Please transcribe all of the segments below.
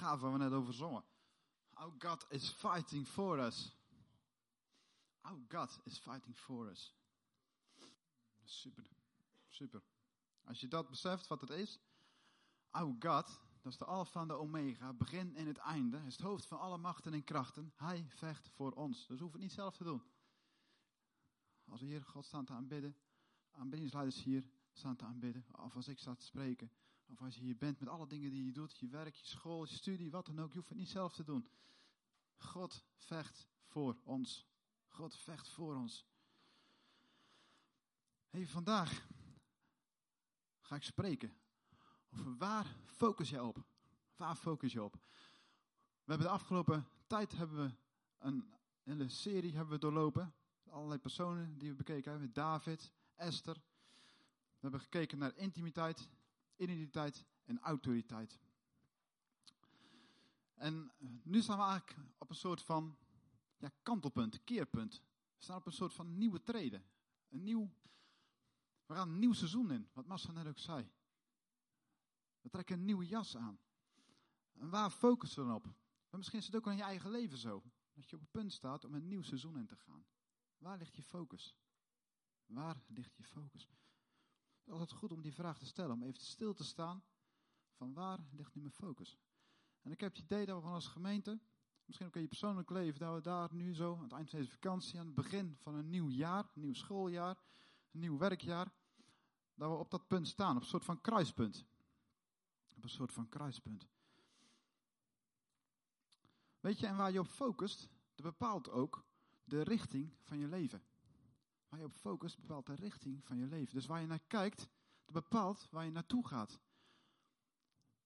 gaaf waar we net over zongen. Our God is fighting for us. Our God is fighting for us. Super, super. Als je dat beseft, wat het is. Our God, dat is de alfa en de omega, begin en het einde. Is het hoofd van alle machten en krachten. Hij vecht voor ons. Dus we hoeven het niet zelf te doen. Als we hier God staan te aanbidden, aanbiddingsleiders hier staan te aanbidden, of als ik sta te spreken, of als je hier bent met alle dingen die je doet, je werk, je school, je studie, wat dan ook, je hoeft het niet zelf te doen. God vecht voor ons. God vecht voor ons. Hey, vandaag ga ik spreken over waar focus jij op? Waar focus je op? We hebben de afgelopen tijd hebben we een hele serie hebben we doorlopen. Allerlei personen die we bekeken hebben. David, Esther. We hebben gekeken naar intimiteit, identiteit en autoriteit. En nu staan we eigenlijk op een soort van ja, kantelpunt, keerpunt. We staan op een soort van nieuwe treden. Een nieuw, we gaan een nieuw seizoen in, wat Massa net ook zei. We trekken een nieuwe jas aan. En waar focussen we dan op? Misschien is het ook al in je eigen leven zo. Dat je op het punt staat om een nieuw seizoen in te gaan. Waar ligt je focus? Waar ligt je focus? Het is altijd goed om die vraag te stellen, om even stil te staan van waar ligt nu mijn focus? En ik heb het idee dat we als gemeente, misschien ook in je persoonlijk leven, dat we daar nu zo aan het eind van deze vakantie, aan het begin van een nieuw jaar, een nieuw schooljaar, een nieuw werkjaar, dat we op dat punt staan, op een soort van kruispunt. Op een soort van kruispunt. Weet je, en waar je op focust, dat bepaalt ook de richting van je leven. Waar je op focust, bepaalt de richting van je leven. Dus waar je naar kijkt, bepaalt waar je naartoe gaat.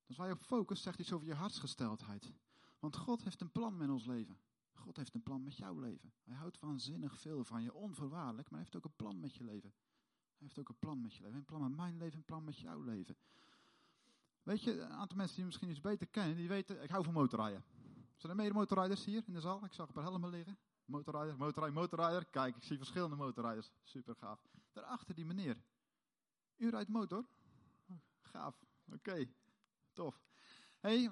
Dus waar je op focust, zegt iets over je hartsgesteldheid. Want God heeft een plan met ons leven. God heeft een plan met jouw leven. Hij houdt waanzinnig veel van je, onvoorwaardelijk, maar hij heeft ook een plan met je leven. Hij heeft ook een plan met je leven. Een plan met mijn leven, een plan met jouw leven. Weet je, een aantal mensen die misschien iets beter kennen, die weten, ik hou van motorrijden. Zijn er meer motorrijders hier in de zaal? Ik zag een paar helmen liggen. Motorrijder, motorrijder, motorrijder. Kijk, ik zie verschillende motorrijders. Super gaaf. Daarachter die meneer. U rijdt motor? Gaaf. Oké, tof. hey,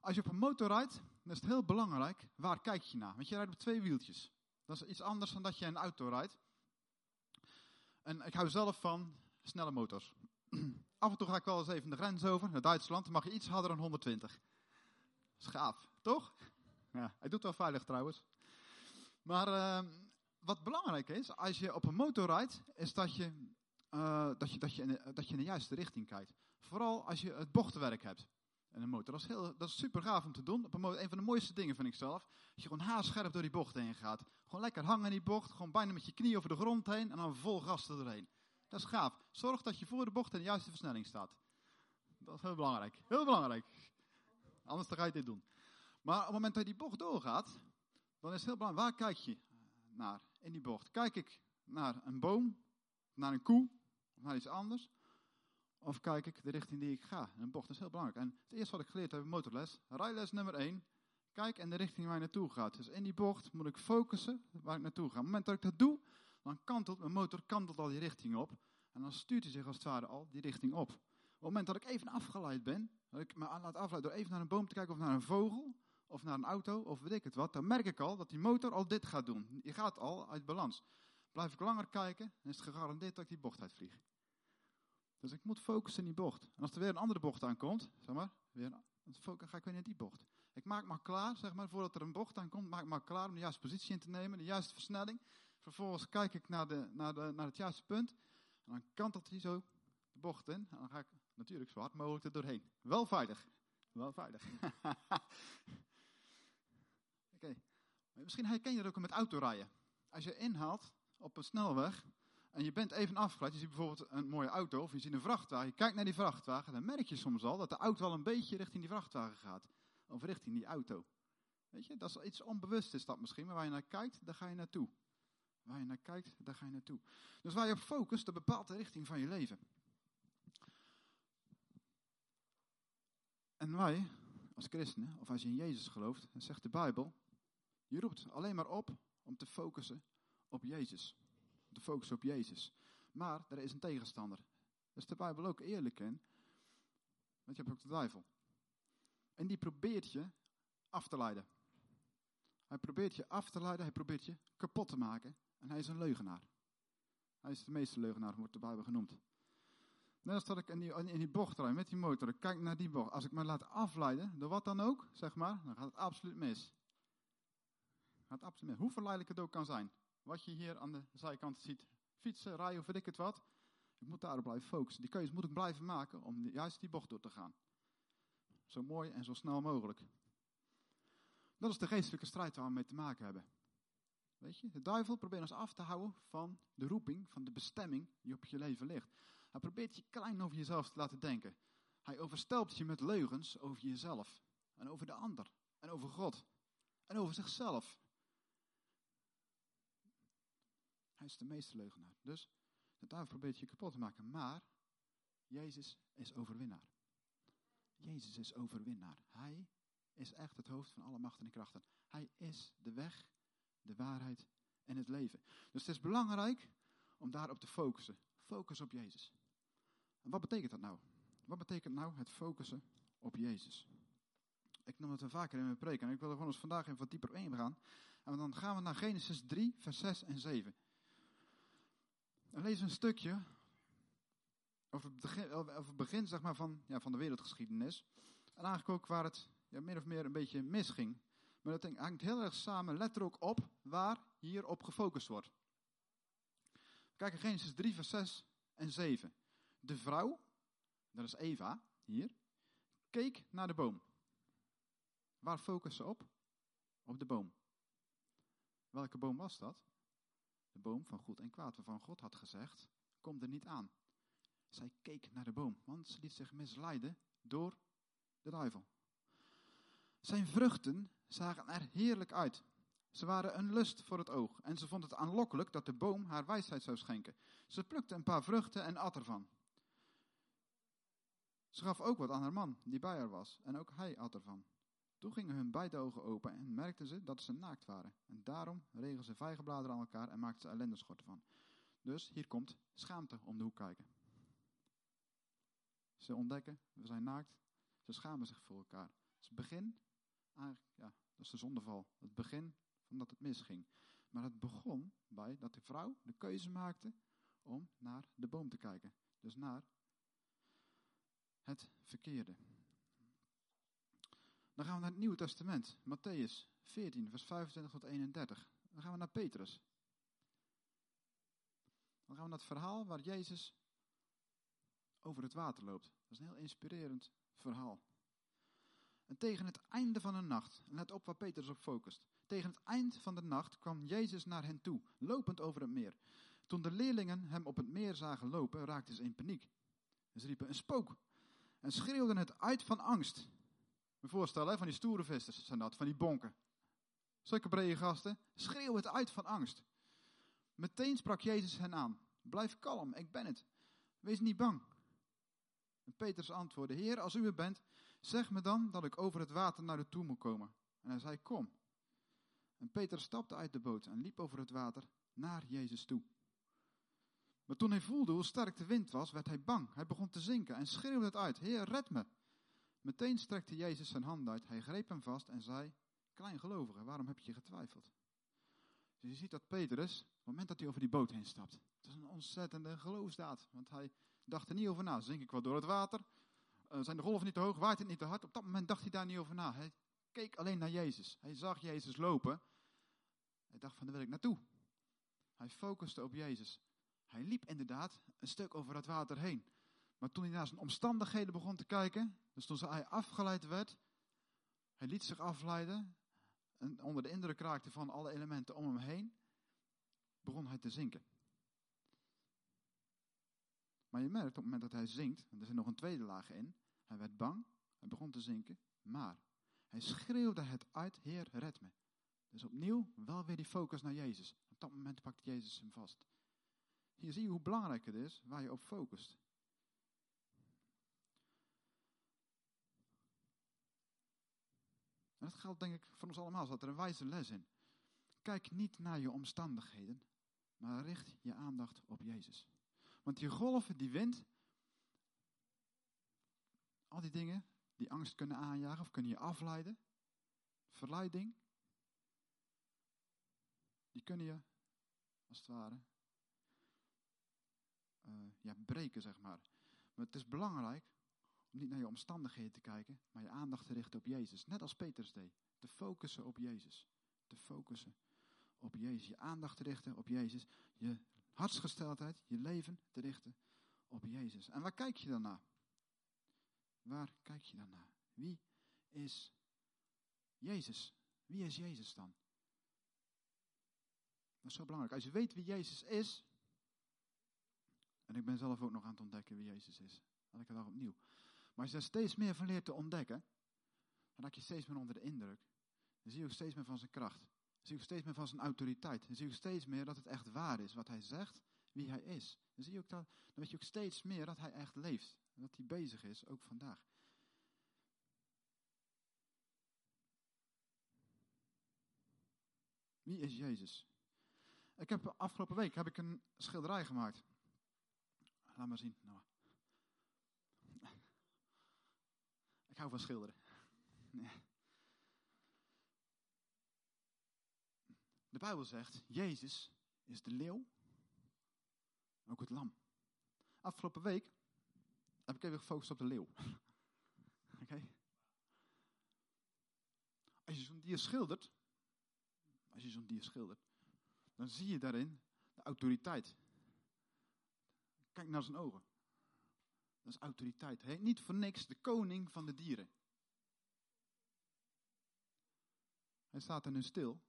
als je op een motor rijdt, dan is het heel belangrijk, waar kijk je naar? Want je rijdt op twee wieltjes. Dat is iets anders dan dat je een auto rijdt. En ik hou zelf van snelle motors. Af en toe ga ik wel eens even de grens over, naar Duitsland. Mag je iets harder dan 120. Dat is gaaf, toch? Ja, hij doet wel veilig trouwens. Maar uh, wat belangrijk is, als je op een motor rijdt, is dat je, uh, dat, je, dat, je in de, dat je in de juiste richting kijkt. Vooral als je het bochtenwerk hebt. En een motor, dat is, heel, dat is super gaaf om te doen. Op een, motor, van de mooiste dingen vind ik zelf. Als je gewoon haarscherp door die bocht heen gaat. Gewoon lekker hangen in die bocht. Gewoon bijna met je knie over de grond heen. En dan vol gas er. Dat is gaaf. Zorg dat je voor de bocht in de juiste versnelling staat. Dat is heel belangrijk. Heel belangrijk. Anders ga je dit doen. Maar op het moment dat je die bocht doorgaat, dan is het heel belangrijk. Waar kijk je naar in die bocht? Kijk ik naar een boom, naar een koe, of naar iets anders? Of kijk ik de richting die ik ga? Een bocht is heel belangrijk. En het eerste wat ik geleerd heb in motorles, rijles nummer 1, kijk in de richting waar je naartoe gaat. Dus in die bocht moet ik focussen waar ik naartoe ga. Op het moment dat ik dat doe, dan kantelt mijn motor kantelt al die richting op. En dan stuurt hij zich als het ware al die richting op. Op het moment dat ik even afgeleid ben, dat ik me laat afleiden door even naar een boom te kijken of naar een vogel, of naar een auto, of weet ik het wat, dan merk ik al dat die motor al dit gaat doen. Die gaat al uit balans. Blijf ik langer kijken, dan is het gegarandeerd dat ik die bocht uitvlieg. Dus ik moet focussen in die bocht. En als er weer een andere bocht aankomt, zeg maar, weer, dan ga ik weer in die bocht. Ik maak maar klaar, zeg maar, voordat er een bocht aankomt, maak maar klaar om de juiste positie in te nemen, de juiste versnelling. Vervolgens kijk ik naar, de, naar, de, naar het juiste punt. En dan kantelt hij zo de bocht in. En dan ga ik natuurlijk zo hard mogelijk er doorheen. Wel veilig. Wel veilig. Misschien herken je dat ook met autorijden. Als je inhaalt op een snelweg en je bent even afgeleid, je ziet bijvoorbeeld een mooie auto of je ziet een vrachtwagen, je kijkt naar die vrachtwagen, dan merk je soms al dat de auto wel een beetje richting die vrachtwagen gaat. Of richting die auto. Weet je, dat is iets onbewust is dat misschien, maar waar je naar kijkt, daar ga je naartoe. Waar je naar kijkt, daar ga je naartoe. Dus waar je op focust, dat bepaalt de richting van je leven. En wij, als christenen, of als je in Jezus gelooft, dan zegt de Bijbel, je roept alleen maar op om te focussen op Jezus. Te focussen op Jezus. Maar er is een tegenstander. Daar is de Bijbel ook eerlijk in. Want je hebt ook de duivel. En die probeert je af te leiden. Hij probeert je af te leiden, hij probeert je kapot te maken. En hij is een leugenaar. Hij is de meeste leugenaar, wordt de Bijbel genoemd. Net als dat ik in die, in die bocht rijd met die motor, ik kijk naar die bocht. Als ik me laat afleiden, door wat dan ook, zeg maar, dan gaat het absoluut mis. Gaat absoluut. Hoe verleidelijk het ook kan zijn. Wat je hier aan de zijkant ziet, fietsen, rijden of weet ik het wat. Ik moet daarop blijven focussen. Die keuze moet ik blijven maken om juist die bocht door te gaan. Zo mooi en zo snel mogelijk. Dat is de geestelijke strijd waar we mee te maken hebben. Weet je, de duivel probeert ons af te houden van de roeping, van de bestemming die op je leven ligt. Hij probeert je klein over jezelf te laten denken. Hij overstelpt je met leugens over jezelf. En over de ander. En over God. En over zichzelf. Is de meeste leugenaar. Dus de duivel probeert je kapot te maken. Maar Jezus is overwinnaar. Jezus is overwinnaar. Hij is echt het hoofd van alle machten en krachten. Hij is de weg, de waarheid en het leven. Dus het is belangrijk om daarop te focussen. Focus op Jezus. En wat betekent dat nou? Wat betekent nou het focussen op Jezus? Ik noem het wel vaker in mijn preek en ik wil er gewoon eens vandaag even wat dieper op ingaan. En dan gaan we naar Genesis 3, vers 6 en 7. We een stukje over het begin, het begin zeg maar, van, ja, van de wereldgeschiedenis. En eigenlijk waar het ja, min of meer een beetje misging. Maar dat hangt heel erg samen, let er ook op waar hierop gefocust wordt. We kijken Genesis 3, vers 6 en 7. De vrouw, dat is Eva, hier, keek naar de boom. Waar focus ze op? Op de boom. Welke boom was dat? De boom van goed en kwaad, waarvan God had gezegd, kom er niet aan. Zij keek naar de boom, want ze liet zich misleiden door de duivel. Zijn vruchten zagen er heerlijk uit. Ze waren een lust voor het oog en ze vond het aanlokkelijk dat de boom haar wijsheid zou schenken. Ze plukte een paar vruchten en at ervan. Ze gaf ook wat aan haar man, die bij haar was, en ook hij at ervan. Toen gingen hun beide ogen open en merkten ze dat ze naakt waren. En daarom regen ze vijgenbladeren aan elkaar en maakten ze ellendeschorten van. Dus hier komt schaamte om de hoek kijken. Ze ontdekken, we zijn naakt, ze schamen zich voor elkaar. Het begin, eigenlijk, ja, dat is de zondeval. Het begin van dat het misging. Maar het begon bij dat de vrouw de keuze maakte om naar de boom te kijken. Dus naar het verkeerde. Dan gaan we naar het Nieuwe Testament, Matthäus 14, vers 25 tot 31. Dan gaan we naar Petrus. Dan gaan we naar het verhaal waar Jezus over het water loopt. Dat is een heel inspirerend verhaal. En tegen het einde van de nacht, let op waar Petrus op focust. Tegen het eind van de nacht kwam Jezus naar hen toe, lopend over het meer. Toen de leerlingen hem op het meer zagen lopen, raakten ze in paniek. Ze riepen een spook en schreeuwden het uit van angst. Me voorstellen, van die stoere vissers zijn dat, van die bonken. Zulke brede gasten, schreeuwen het uit van angst. Meteen sprak Jezus hen aan. Blijf kalm, ik ben het. Wees niet bang. En Petrus antwoordde, Heer, als u het bent, zeg me dan dat ik over het water naar u toe moet komen. En hij zei, kom. En Petrus stapte uit de boot en liep over het water naar Jezus toe. Maar toen hij voelde hoe sterk de wind was, werd hij bang. Hij begon te zinken en schreeuwde het uit: Heer, red me. Meteen strekte Jezus zijn hand uit. Hij greep hem vast en zei: Kleingelovige, waarom heb je getwijfeld? Dus je ziet dat Petrus, op het moment dat hij over die boot heen stapt, het is een ontzettende geloofsdaad. Want hij dacht er niet over na. Zink ik wel door het water? Uh, zijn de golven niet te hoog? Waait het niet te hard? Op dat moment dacht hij daar niet over na. Hij keek alleen naar Jezus. Hij zag Jezus lopen. Hij dacht van, daar wil ik naartoe. Hij focuste op Jezus. Hij liep inderdaad een stuk over het water heen. Maar toen hij naar zijn omstandigheden begon te kijken, dus toen hij afgeleid werd, hij liet zich afleiden en onder de indruk raakte van alle elementen om hem heen, begon hij te zinken. Maar je merkt op het moment dat hij zinkt, en er zit nog een tweede laag in, hij werd bang, hij begon te zinken, maar hij schreeuwde het uit, Heer, red me. Dus opnieuw wel weer die focus naar Jezus. Op dat moment pakt Jezus hem vast. Hier zie je hoe belangrijk het is waar je op focust. Dat geldt denk ik voor ons allemaal, zat er een wijze les in. Kijk niet naar je omstandigheden, maar richt je aandacht op Jezus. Want die golven, die wind, al die dingen, die angst kunnen aanjagen of kunnen je afleiden. Verleiding. Die kunnen je, als het ware, uh, ja, breken, zeg maar. Maar het is belangrijk om niet naar je omstandigheden te kijken, maar je aandacht te richten op Jezus. Net als Petrus deed. Te focussen op Jezus. Te focussen op Jezus. Je aandacht te richten op Jezus. Je hartsgesteldheid, je leven te richten op Jezus. En waar kijk je dan naar? Waar kijk je dan naar? Wie is Jezus? Wie is Jezus dan? Dat is zo belangrijk. Als je weet wie Jezus is. En ik ben zelf ook nog aan het ontdekken wie Jezus is. ik het dag opnieuw. Maar als je er steeds meer van leert te ontdekken. Dan raak je steeds meer onder de indruk. Dan zie je ook steeds meer van zijn kracht. Dan zie je ook steeds meer van zijn autoriteit. Dan zie je ook steeds meer dat het echt waar is. Wat hij zegt, wie hij is. Dan, zie je ook dat, dan weet je ook steeds meer dat hij echt leeft. En dat hij bezig is, ook vandaag. Wie is Jezus? Ik heb afgelopen week heb ik een schilderij gemaakt. Laat maar zien. Nou. Ik hou van schilderen. De Bijbel zegt, Jezus is de leeuw, ook het lam. Afgelopen week heb ik even gefocust op de leeuw. Oké? Als je zo'n dier schildert, als je zo'n dier schildert, dan zie je daarin de autoriteit. Kijk naar zijn ogen. Dat is autoriteit. Heet niet voor niks de koning van de dieren. Hij staat er nu stil.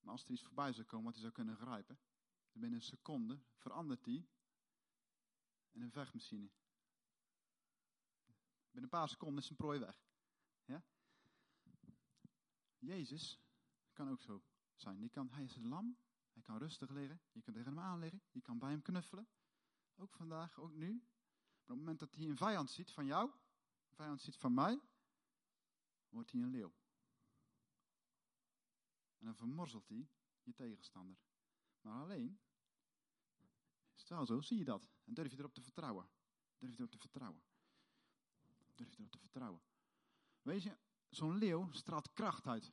Maar als er iets voorbij zou komen wat hij zou kunnen grijpen, binnen een seconde verandert hij in een vechtmachine. Binnen een paar seconden is zijn prooi weg. Ja? Jezus kan ook zo zijn. Die kan, hij is het lam. Hij kan rustig liggen. Je kan tegen hem aanliggen. Je kan bij hem knuffelen. Ook vandaag, ook nu. Op het moment dat hij een vijand ziet van jou, een vijand ziet van mij, wordt hij een leeuw. En dan vermorzelt hij je tegenstander. Maar alleen, is het wel zo, zie je dat. En durf je erop te vertrouwen. Durf je erop te vertrouwen. Durf je erop te vertrouwen. Weet je, zo'n leeuw straalt kracht uit.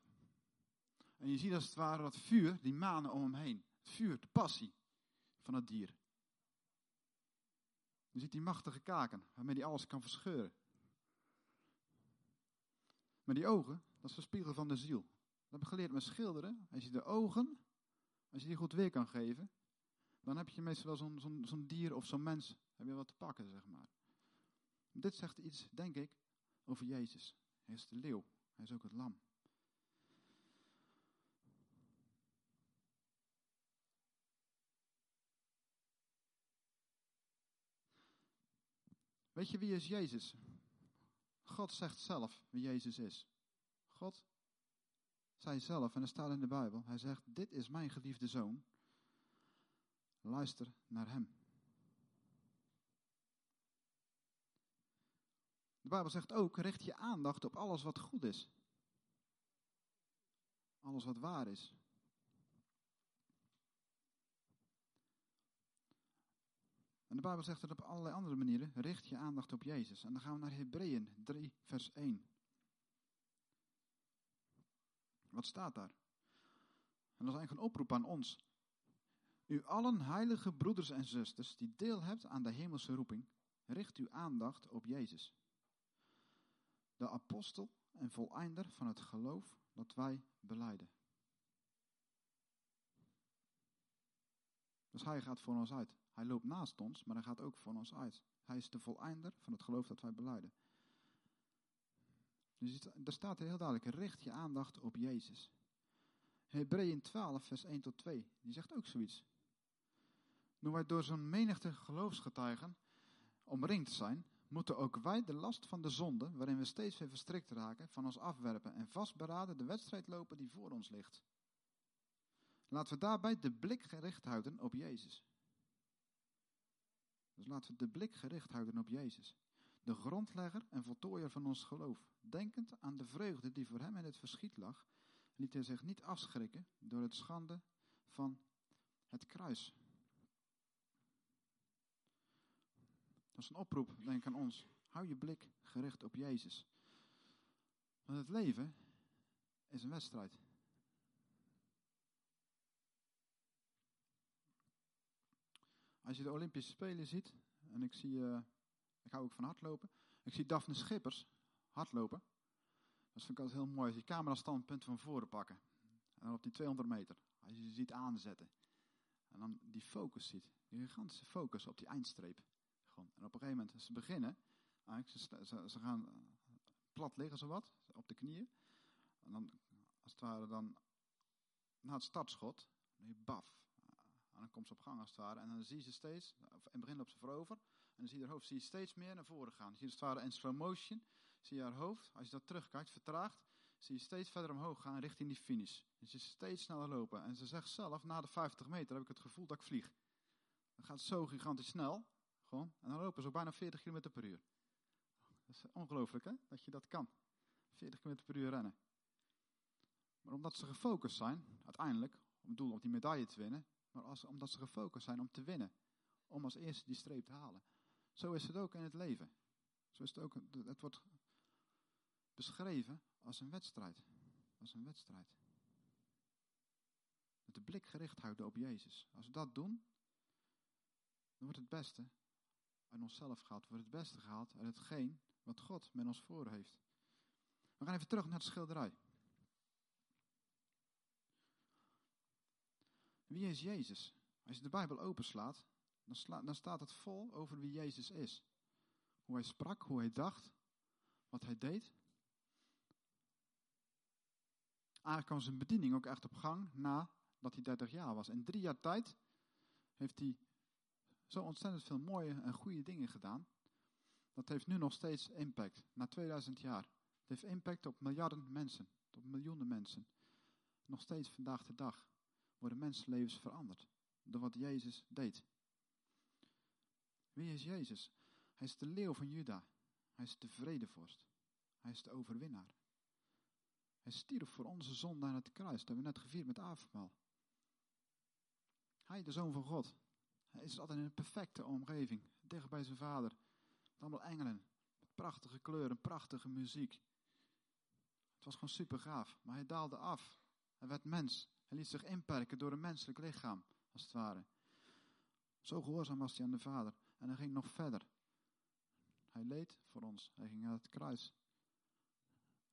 En je ziet als het ware dat vuur, die manen om hem heen. Het vuur, de passie van het dier. Je ziet die machtige kaken, waarmee hij alles kan verscheuren. Maar die ogen, dat is de spiegel van de ziel. Dat heb ik geleerd met schilderen. Als je de ogen, als je die goed weer kan geven, dan heb je meestal wel zo'n zo'n dier of zo'n mens, heb je wat te pakken, zeg maar. Dit zegt iets, denk ik, over Jezus. Hij is de leeuw, hij is ook het lam. Weet je wie is Jezus? God zegt zelf wie Jezus is. God zei zelf, en dat staat in de Bijbel, hij zegt, dit is mijn geliefde zoon. Luister naar hem. De Bijbel zegt ook, richt je aandacht op alles wat goed is. Alles wat waar is. En de Bijbel zegt het op allerlei andere manieren. Richt je aandacht op Jezus. En dan gaan we naar Hebreeën 3, vers 1. Wat staat daar? En dat is eigenlijk een oproep aan ons. U allen heilige broeders en zusters die deel hebt aan de hemelse roeping, richt uw aandacht op Jezus. De apostel en voleinder van het geloof dat wij beleiden. Dus hij gaat voor ons uit. Hij loopt naast ons, maar hij gaat ook voor ons uit. Hij is de voleinder van het geloof dat wij beleiden. Dus er staat heel duidelijk, richt je aandacht op Jezus. Hebreeën 12, vers 1 tot 2, die zegt ook zoiets. Nu wij door zo'n menigte geloofsgetuigen omringd zijn, moeten ook wij de last van de zonde, waarin we steeds weer verstrikt raken, van ons afwerpen en vastberaden de wedstrijd lopen die voor ons ligt. Laten we daarbij de blik gericht houden op Jezus. Dus laten we de blik gericht houden op Jezus. De grondlegger en voltooier van ons geloof. Denkend aan de vreugde die voor hem in het verschiet lag, liet hij zich niet afschrikken door het schande van het kruis. Dat is een oproep, denk aan ons. Hou je blik gericht op Jezus. Want het leven is een wedstrijd. Als je de Olympische Spelen ziet, en ik zie, uh, ik hou ook van hardlopen, ik zie Daphne Schippers hardlopen. Dat vind ik altijd heel mooi. Als je camerastandpunt van voren pakken. En dan op die 200 meter. Als je ze ziet aanzetten. En dan die focus ziet. Die gigantische focus op die eindstreep. Gewoon. En op een gegeven moment, ze beginnen, ze, ze, ze gaan plat liggen zowat, op de knieën. En dan, als het ware, dan na het startschot, dan baf. En dan komt ze op gang als het ware. En dan zie je ze steeds, in het begin loopt ze voorover. En dan zie je haar hoofd zie je steeds meer naar voren gaan. zie je als het ware in slow motion, zie je haar hoofd, als je dat terugkijkt, vertraagt, zie je steeds verder omhoog gaan richting die finish. Dus je steeds sneller lopen. En ze zegt zelf, na de 50 meter heb ik het gevoel dat ik vlieg. Dan gaat het zo gigantisch snel, gewoon. En dan lopen ze bijna 40 km per uur. Dat is ongelooflijk, hè? Dat je dat kan. 40 km per uur rennen. Maar omdat ze gefocust zijn, uiteindelijk, om het doel om die medaille te winnen, maar als, omdat ze gefocust zijn om te winnen. Om als eerste die streep te halen. Zo is het ook in het leven. Zo is het ook, het wordt beschreven als een wedstrijd. Als een wedstrijd. Met de blik gericht houden op Jezus. Als we dat doen, dan wordt het beste uit onszelf gehaald. Wordt het beste gehaald uit hetgeen wat God met ons voor heeft. We gaan even terug naar de schilderij. Wie is Jezus? Als je de Bijbel openslaat, dan, dan staat het vol over wie Jezus is. Hoe hij sprak, hoe hij dacht, wat hij deed. Eigenlijk kwam zijn bediening ook echt op gang nadat hij 30 jaar was. In drie jaar tijd heeft hij zo ontzettend veel mooie en goede dingen gedaan. Dat heeft nu nog steeds impact, na 2000 jaar. Het heeft impact op miljarden mensen, op miljoenen mensen. Nog steeds vandaag de dag worden mensenlevens veranderd door wat Jezus deed. Wie is Jezus? Hij is de leeuw van Juda. Hij is de vredevorst. Hij is de overwinnaar. Hij stierf voor onze zonde aan het kruis. Dat hebben we net gevierd met avondmaal. Hij, de Zoon van God. Hij is altijd in een perfecte omgeving. Dicht bij zijn vader. Met allemaal engelen. Prachtige kleuren, prachtige muziek. Het was gewoon super gaaf. Maar hij daalde af. Hij werd mens. Hij liet zich inperken door een menselijk lichaam, als het ware. Zo gehoorzaam was hij aan de Vader. En hij ging nog verder. Hij leed voor ons. Hij ging naar het kruis.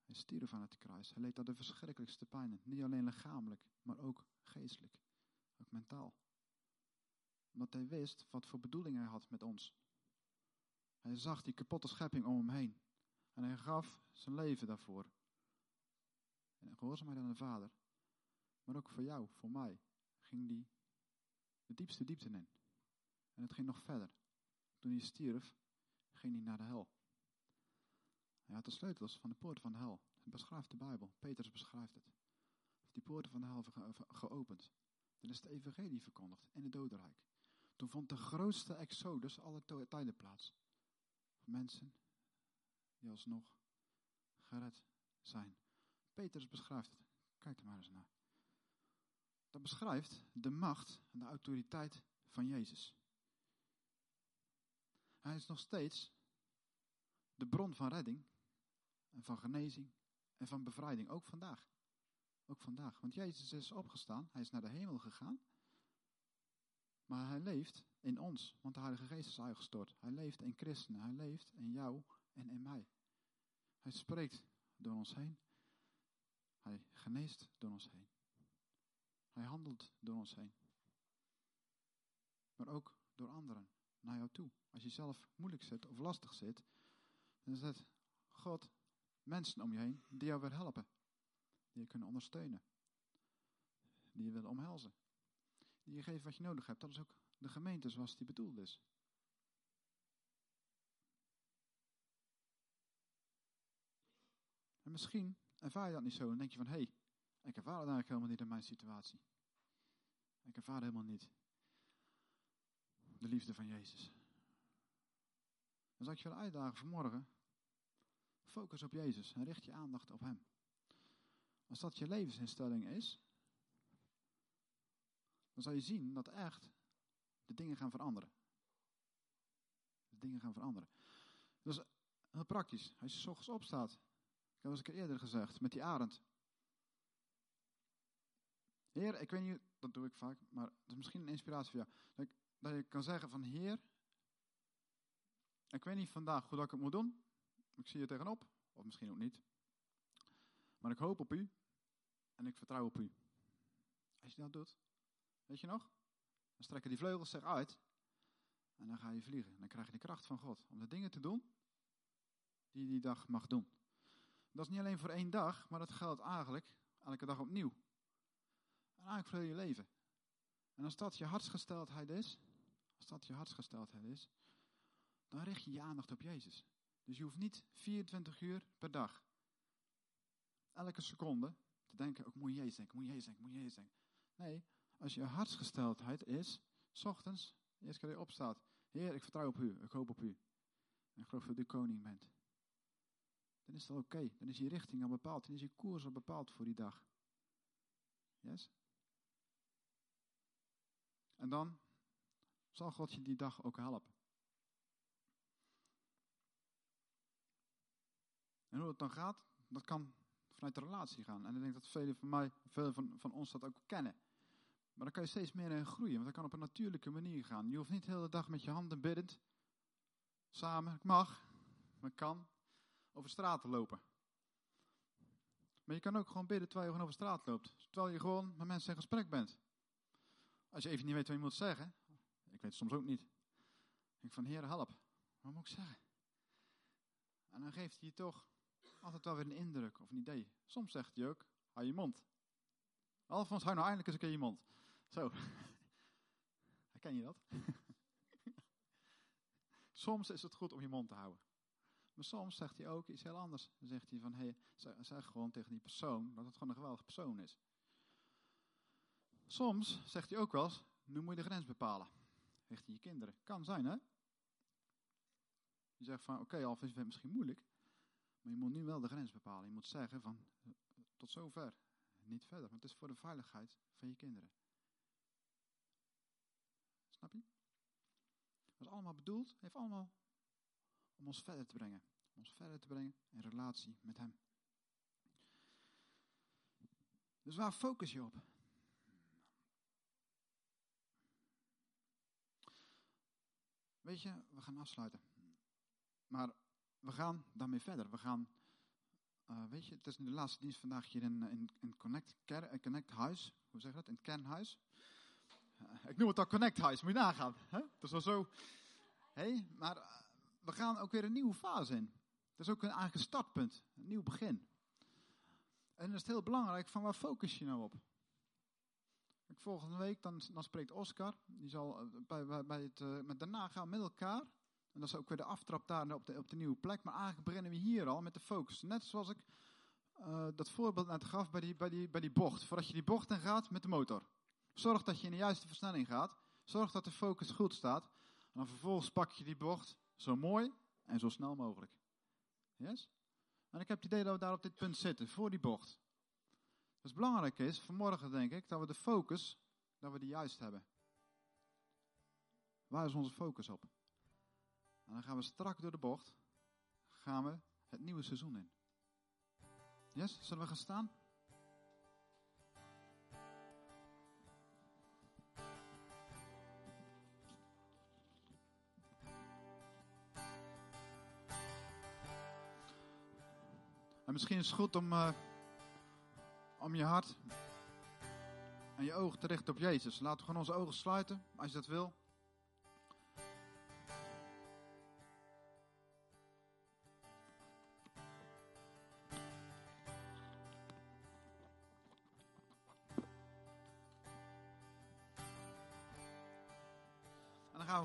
Hij stierf aan het kruis. Hij leed daar de verschrikkelijkste pijnen. Niet alleen lichamelijk, maar ook geestelijk. Ook mentaal. Omdat hij wist wat voor bedoeling hij had met ons. Hij zag die kapotte schepping om hem heen. En hij gaf zijn leven daarvoor. En gehoorzaamheid aan de Vader. Maar ook voor jou, voor mij, ging die de diepste diepte in. En het ging nog verder. Toen hij stierf, ging hij naar de hel. Hij had de sleutels van de poorten van de hel. Het beschrijft de Bijbel. Petrus beschrijft het. Die poorten van de hel geopend. Dan is de evangelie verkondigd in het dodenrijk. Toen vond de grootste exodus alle tijden plaats. Mensen die alsnog gered zijn. Petrus beschrijft het. Kijk er maar eens naar. Dat beschrijft de macht en de autoriteit van Jezus. Hij is nog steeds de bron van redding en van genezing en van bevrijding, ook vandaag. Ook vandaag. Want Jezus is opgestaan, hij is naar de hemel gegaan. Maar hij leeft in ons, want de Heilige Geest is uitgestort. Hij leeft in christenen, hij leeft in jou en in mij. Hij spreekt door ons heen. Hij geneest door ons heen. Hij handelt door ons heen. Maar ook door anderen naar jou toe. Als je zelf moeilijk zit of lastig zit, dan zet God mensen om je heen die jou willen helpen. Die je kunnen ondersteunen. Die je willen omhelzen. Die je geven wat je nodig hebt. Dat is ook de gemeente zoals die bedoeld is. En misschien ervaar je dat niet zo en denk je van, hé, hey, ik ervaar het eigenlijk helemaal niet in mijn situatie. Ik ervaar helemaal niet de liefde van Jezus. Dan zou ik je willen uitdagen vanmorgen. Focus op Jezus en richt je aandacht op Hem. Als dat je levensinstelling is, dan zal je zien dat echt de dingen gaan veranderen. De dingen gaan veranderen. Dat is heel praktisch. Als je s ochtends opstaat, heb eens een keer eerder gezegd, met die arend. Heer, ik weet niet, dat doe ik vaak, maar het is misschien een inspiratie voor jou. Dat, dat je kan zeggen van, Heer, ik weet niet vandaag hoe dat ik het moet doen. Ik zie je tegenop, of misschien ook niet. Maar ik hoop op u en ik vertrouw op u. Als je dat doet, weet je nog? Dan strekken die vleugels zich uit en dan ga je vliegen. Dan krijg je de kracht van God om de dingen te doen die je die dag mag doen. Dat is niet alleen voor één dag, maar dat geldt eigenlijk elke dag opnieuw. En eigenlijk voor je leven. En als dat je hartsgesteldheid is, als dat je hartsgesteldheid is, dan richt je je aandacht op Jezus. Dus je hoeft niet 24 uur per dag, elke seconde, te denken, ook moet je Jezus denken, moet je Jezus denken, moet je Jezus denken. Nee, als je hartsgesteldheid is, s ochtends, eerst keer je opstaat, Heer, ik vertrouw op u, ik hoop op u. En ik geloof dat u koning bent. Dan is het oké, dan is je richting al bepaald, dan is je koers al bepaald voor die dag. Yes? En dan zal God je die dag ook helpen. En hoe het dan gaat, dat kan vanuit de relatie gaan. En ik denk dat velen van mij, velen van, van ons dat ook kennen. Maar dan kan je steeds meer in groeien, want dat kan op een natuurlijke manier gaan. Je hoeft niet de hele dag met je handen biddend, samen, ik mag, maar kan, over straat te lopen. Maar je kan ook gewoon bidden terwijl je gewoon over straat loopt. Terwijl je gewoon met mensen in gesprek bent. Als je even niet weet wat je moet zeggen. Ik weet het soms ook niet. Ik denk van, Heer, help. Wat moet ik zeggen? En dan geeft hij je toch altijd wel weer een indruk of een idee. Soms zegt hij ook, hou je mond. Alfons, hou nou eindelijk eens een keer je mond. Zo. Herken je dat? soms is het goed om je mond te houden. Maar soms zegt hij ook iets heel anders. Dan zegt hij van, hé, hey, zeg gewoon tegen die persoon dat het gewoon een geweldige persoon is. Soms zegt hij ook wel eens, nu moet je de grens bepalen. Richting je kinderen. Kan zijn, hè? Je zegt van, oké, okay, Alf, is het misschien moeilijk. Maar je moet nu wel de grens bepalen. Je moet zeggen van, tot zover. Niet verder. Want het is voor de veiligheid van je kinderen. Snap je? Dat is allemaal bedoeld, heeft allemaal om ons verder te brengen. Om ons verder te brengen in relatie met Hem. Dus waar focus je op? Weet je, we gaan afsluiten. Maar we gaan daarmee verder. We gaan, uh, weet je, het is de laatste dienst vandaag hier in, in, in Connect, Ker, Connect Huis. Hoe zeg je dat? In het kernhuis. Ik noem het al Connect Huis, moet je nagaan. Hè? Dat is wel zo. Hey, maar we gaan ook weer een nieuwe fase in. Dat is ook een eigen startpunt, een nieuw begin. En dan is het heel belangrijk van waar focus je nou op? Volgende week dan, dan spreekt Oscar. Die zal bij, bij, bij het, met daarna gaan met elkaar en dat is ook weer de aftrap daar op de, op de nieuwe plek. Maar eigenlijk beginnen we hier al met de focus. Net zoals ik uh, dat voorbeeld net gaf bij die, bij, die, bij die bocht. Voordat je die bocht in gaat met de motor. Zorg dat je in de juiste versnelling gaat. Zorg dat de focus goed staat. En dan vervolgens pak je die bocht zo mooi en zo snel mogelijk. Yes? En ik heb het idee dat we daar op dit punt zitten, voor die bocht. Dus belangrijk is, vanmorgen denk ik, dat we de focus, dat we die juist hebben. Waar is onze focus op? En dan gaan we strak door de bocht, gaan we het nieuwe seizoen in. Yes, zullen we gaan staan? En misschien is het goed om, uh, om je hart en je ogen te richten op Jezus. Laten we gewoon onze ogen sluiten, als je dat wil.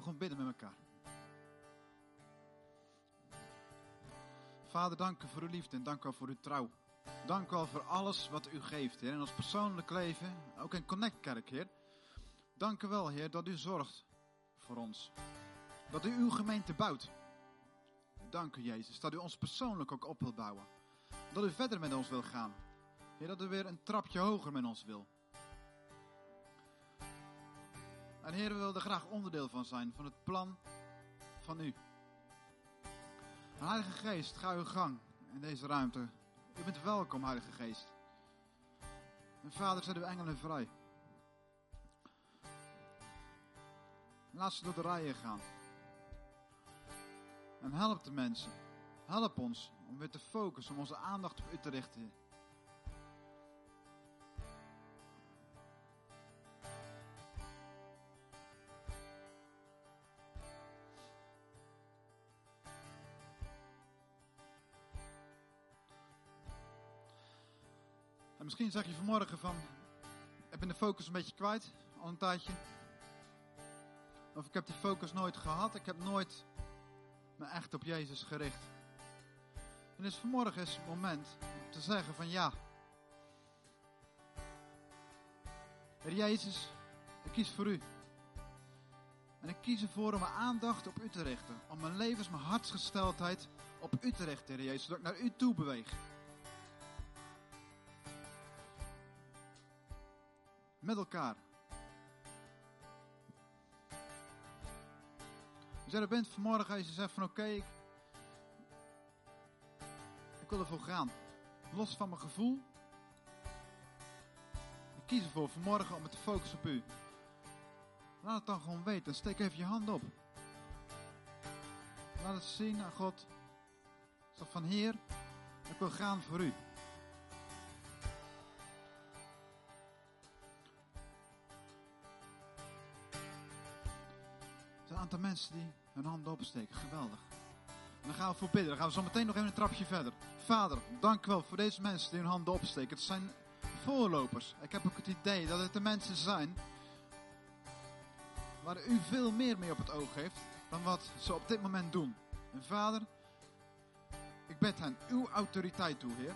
gewoon bidden met elkaar. Vader, dank u voor uw liefde en dank u voor uw trouw. Dank u wel voor alles wat u geeft, Heer. In ons persoonlijk leven, ook in Connect Kerk, Heer. Dank u wel, Heer, dat u zorgt voor ons. Dat u uw gemeente bouwt. Dank u, Jezus, dat u ons persoonlijk ook op wilt bouwen. Dat u verder met ons wil gaan. Heer, dat u weer een trapje hoger met ons wil. En Heer, we willen er graag onderdeel van zijn, van het plan van u. Heilige Geest, ga uw gang in deze ruimte U bent welkom, Heilige Geest. En Vader, zet uw engelen vrij. Laat ze door de rijen gaan. En help de mensen. Help ons om weer te focussen, om onze aandacht op u te richten. Misschien zeg je vanmorgen van, ik ben de focus een beetje kwijt, al een tijdje. Of ik heb die focus nooit gehad, ik heb nooit me echt op Jezus gericht. En dus vanmorgen is het moment om te zeggen van ja. Heer Jezus, ik kies voor u. En ik kies ervoor om mijn aandacht op u te richten. Om mijn levens, mijn hartsgesteldheid op u te richten, Heer Jezus. Zodat ik naar u toe beweeg. Met elkaar. Als jij er bent vanmorgen en je zegt van oké, ik, ik wil ervoor gaan. Los van mijn gevoel. Ik kies ervoor vanmorgen om me te focussen op u. Laat het dan gewoon weten. Steek even je hand op. Laat het zien God. Zeg van Heer, ik wil gaan voor u. aantal mensen die hun handen opsteken. Geweldig. Dan gaan we voor bidden. Dan gaan we zo meteen nog even een trapje verder. Vader, dank u wel voor deze mensen die hun handen opsteken. Het zijn voorlopers. Ik heb ook het idee dat het de mensen zijn waar u veel meer mee op het oog heeft dan wat ze op dit moment doen. En vader, ik bid hen uw autoriteit toe, Heer.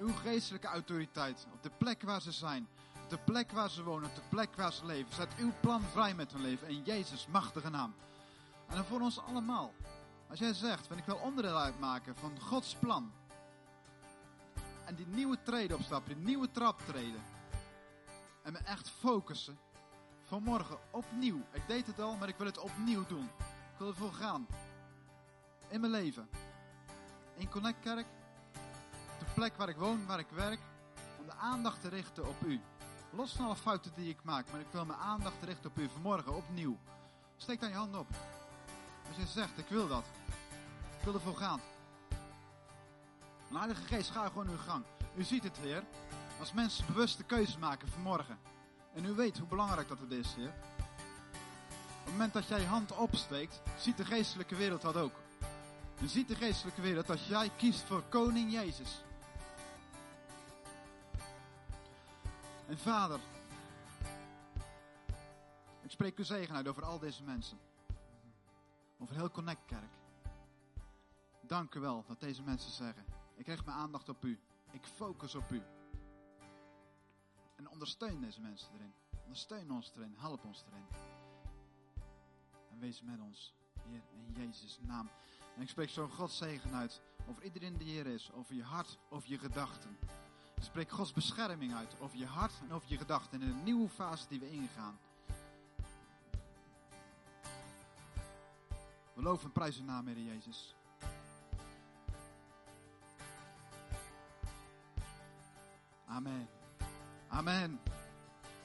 Uw geestelijke autoriteit op de plek waar ze zijn. Op de plek waar ze wonen, op de plek waar ze leven. Zet uw plan vrij met hun leven in Jezus' machtige naam. En dan voor ons allemaal. Als jij zegt, van ik wil onderdeel uitmaken van Gods plan. En die nieuwe treden opstappen, die nieuwe trap treden. En me echt focussen. Vanmorgen opnieuw. Ik deed het al, maar ik wil het opnieuw doen. Ik wil ervoor gaan. In mijn leven. In Connect Kerk. De plek waar ik woon, waar ik werk. Om de aandacht te richten op u. Los van alle fouten die ik maak. Maar ik wil mijn aandacht richten op u. Vanmorgen opnieuw. Steek dan je hand op. Als je zegt, ik wil dat. Ik wil ervoor gaan. En Heilige Geest, ga gewoon uw gang. U ziet het weer. Als mensen bewuste keuze maken vanmorgen. En u weet hoe belangrijk dat het is, Heer. Op het moment dat jij hand opsteekt, ziet de geestelijke wereld dat ook. En ziet de geestelijke wereld dat jij kiest voor Koning Jezus. En Vader, ik spreek uw zegen uit over al deze mensen. Over heel Connect Kerk. Dank u wel dat deze mensen zeggen, ik richt mijn aandacht op u. Ik focus op u. En ondersteun deze mensen erin. Ondersteun ons erin. Help ons erin. En wees met ons, Heer, in Jezus' naam. En ik spreek zo'n Godzegen uit over iedereen die hier is. Over je hart, over je gedachten. Ik spreek Gods bescherming uit over je hart en over je gedachten. In een nieuwe fase die we ingaan. We loven en prijzen naam, Heer Jezus. Amen. Amen.